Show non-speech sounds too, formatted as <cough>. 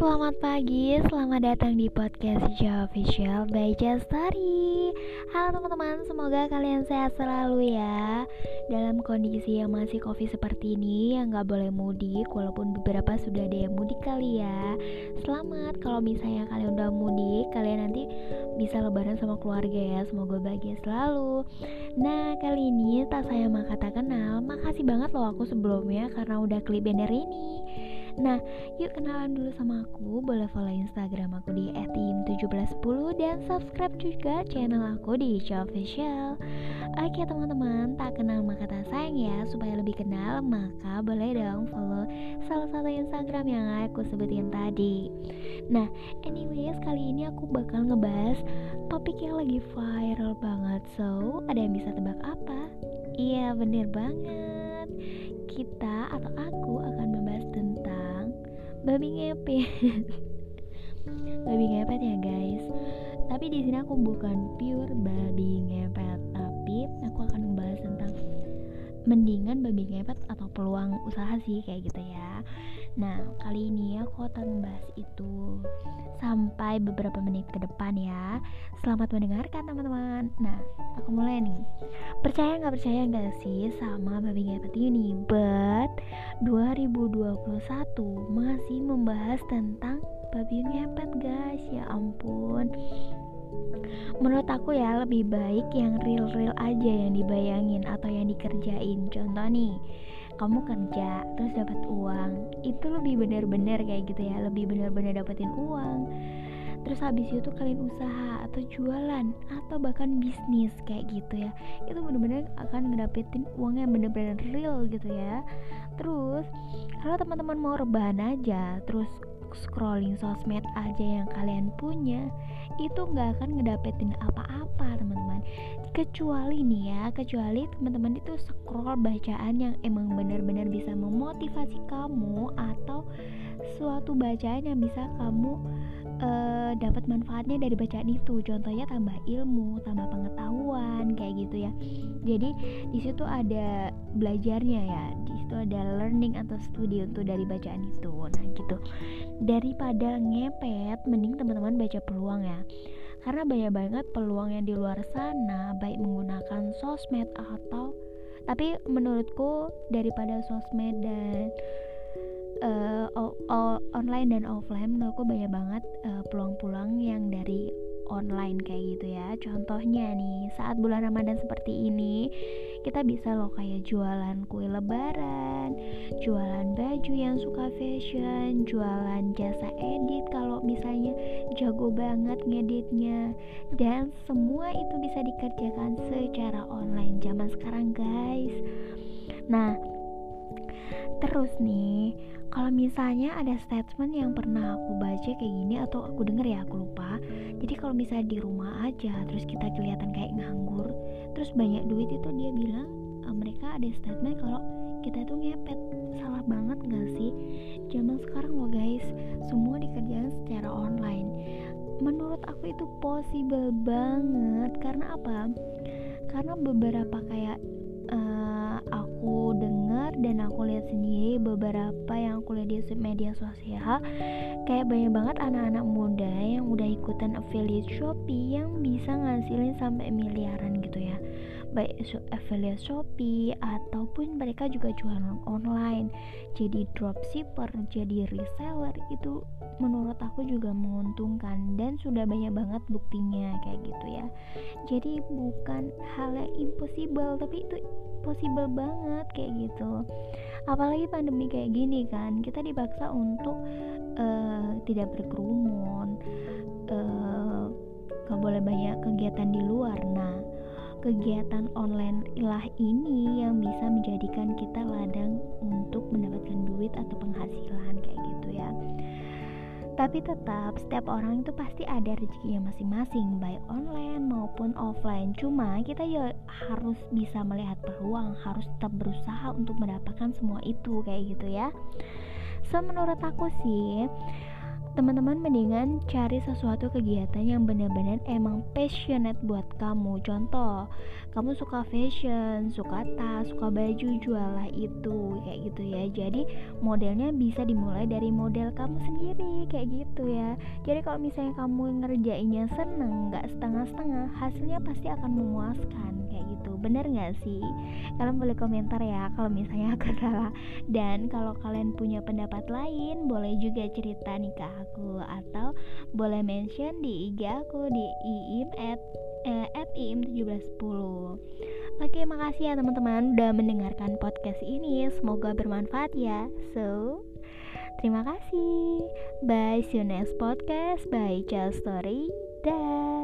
selamat pagi, selamat datang di podcast Hijau Official by Story Halo teman-teman, semoga kalian sehat selalu ya. Dalam kondisi yang masih covid seperti ini, yang gak boleh mudik Walaupun beberapa sudah ada yang mudik kali ya. Selamat, kalau misalnya kalian udah mudik, kalian nanti bisa lebaran sama keluarga ya. Semoga bahagia selalu. Nah, kali ini tak saya maka tak kenal. Makasih banget loh aku sebelumnya karena udah klik banner ini Nah, yuk kenalan dulu sama aku. Boleh follow Instagram aku di @tim1710 dan subscribe juga channel aku di Ica Official. Oke teman-teman, tak kenal maka tak sayang ya. Supaya lebih kenal, maka boleh dong follow salah satu Instagram yang aku sebutin tadi. Nah, anyways, kali ini aku bakal ngebahas topik yang lagi viral banget. So, ada yang bisa tebak apa? Iya, bener banget. Kita atau babi ngepet. <laughs> babi ngepet ya, guys. Tapi di sini aku bukan pure babi ngepet, tapi aku akan membahas tentang mendingan babi ngepet atau peluang usaha sih kayak gitu ya. Nah, kali ini aku akan membahas itu sampai beberapa menit ke depan ya. Selamat mendengarkan teman-teman. Nah, aku mulai nih. Percaya nggak percaya nggak sih sama babi ngepet ini? But 2021 masih membahas tentang babi ngepet guys. Ya ampun. Menurut aku ya lebih baik yang real-real aja yang dibayangin atau yang dikerjain. Contoh nih, kamu kerja terus dapat uang itu lebih benar-benar kayak gitu ya lebih benar-benar dapetin uang. Terus habis itu kalian usaha atau jualan atau bahkan bisnis kayak gitu ya itu benar-benar akan ngedapetin uang yang benar-benar real gitu ya. Terus kalau teman-teman mau rebahan aja terus scrolling sosmed aja yang kalian punya itu nggak akan ngedapetin apa-apa teman-teman. Kecuali nih ya kecuali teman-teman itu scroll bacaan yang emang benar-benar bisa memotivasi kamu atau suatu bacaan yang bisa kamu uh, dapat manfaatnya dari bacaan itu. Contohnya tambah ilmu tambah pengetahuan kayak gitu ya. Jadi di situ ada belajarnya ya. Di situ ada learning atau studi untuk dari bacaan itu. Nah gitu. Daripada ngepet mending teman-teman baca peluang ya. Karena banyak banget peluang yang di luar sana baik menggunakan sosmed atau tapi menurutku daripada sosmed dan uh, online dan offline menurutku banyak banget uh, peluang-peluang yang dari online kayak gitu ya. Contohnya nih saat bulan Ramadan seperti ini kita bisa loh kayak jualan kue lebaran jualan baju yang suka fashion jualan jasa edit kalau misalnya jago banget ngeditnya. Dan semua itu bisa dikerjakan secara online zaman sekarang guys. Nah terus nih kalau misalnya ada statement yang pernah aku baca kayak gini atau aku denger ya aku lupa. Jadi kalau misalnya di rumah aja terus kita kelihatan kayak nganggur terus banyak duit itu dia bilang uh, mereka ada statement kalau kita itu ngepet. Salah banget gak sih? Zaman sekarang loh guys semua dikerjakan secara online. Menurut aku itu possible banget. Karena apa? Karena beberapa kayak uh, aku dengar dan aku lihat sendiri beberapa yang aku lihat di media sosial kayak banyak banget anak-anak muda yang udah ikutan affiliate Shopee yang bisa ngasilin sampai miliaran gitu ya baik affiliate Shopee ataupun mereka juga jualan online. Jadi dropshipper jadi reseller itu menurut aku juga menguntungkan dan sudah banyak banget buktinya kayak gitu ya. Jadi bukan hal yang impossible tapi itu possible banget kayak gitu. Apalagi pandemi kayak gini kan kita dipaksa untuk uh, tidak berkerumun uh, gak boleh banyak kegiatan di luar. Nah kegiatan online lah ini yang bisa menjadikan kita ladang untuk mendapatkan duit atau penghasilan kayak gitu ya. Tapi tetap setiap orang itu pasti ada rezekinya masing-masing baik online maupun offline. Cuma kita ya harus bisa melihat peluang harus tetap berusaha untuk mendapatkan semua itu kayak gitu ya. So menurut aku sih teman-teman mendingan cari sesuatu kegiatan yang benar-benar emang passionate buat kamu. Contoh kamu suka fashion suka tas suka baju jualah itu kayak gitu ya. Jadi modelnya bisa dimulai dari model kamu sendiri kayak gitu ya. Jadi kalau misalnya kamu ngerjainnya seneng nggak setengah-setengah hasilnya pasti akan memuaskan bener nggak sih? Kalian boleh komentar ya kalau misalnya aku <laughs> salah. Dan kalau kalian punya pendapat lain boleh juga cerita nih ke aku. Atau boleh mention di IG aku di iim at eh, at iim 1710 Oke makasih ya teman-teman udah mendengarkan podcast ini. Semoga bermanfaat ya. So Terima kasih. Bye see you next podcast. Bye Just Story. Dah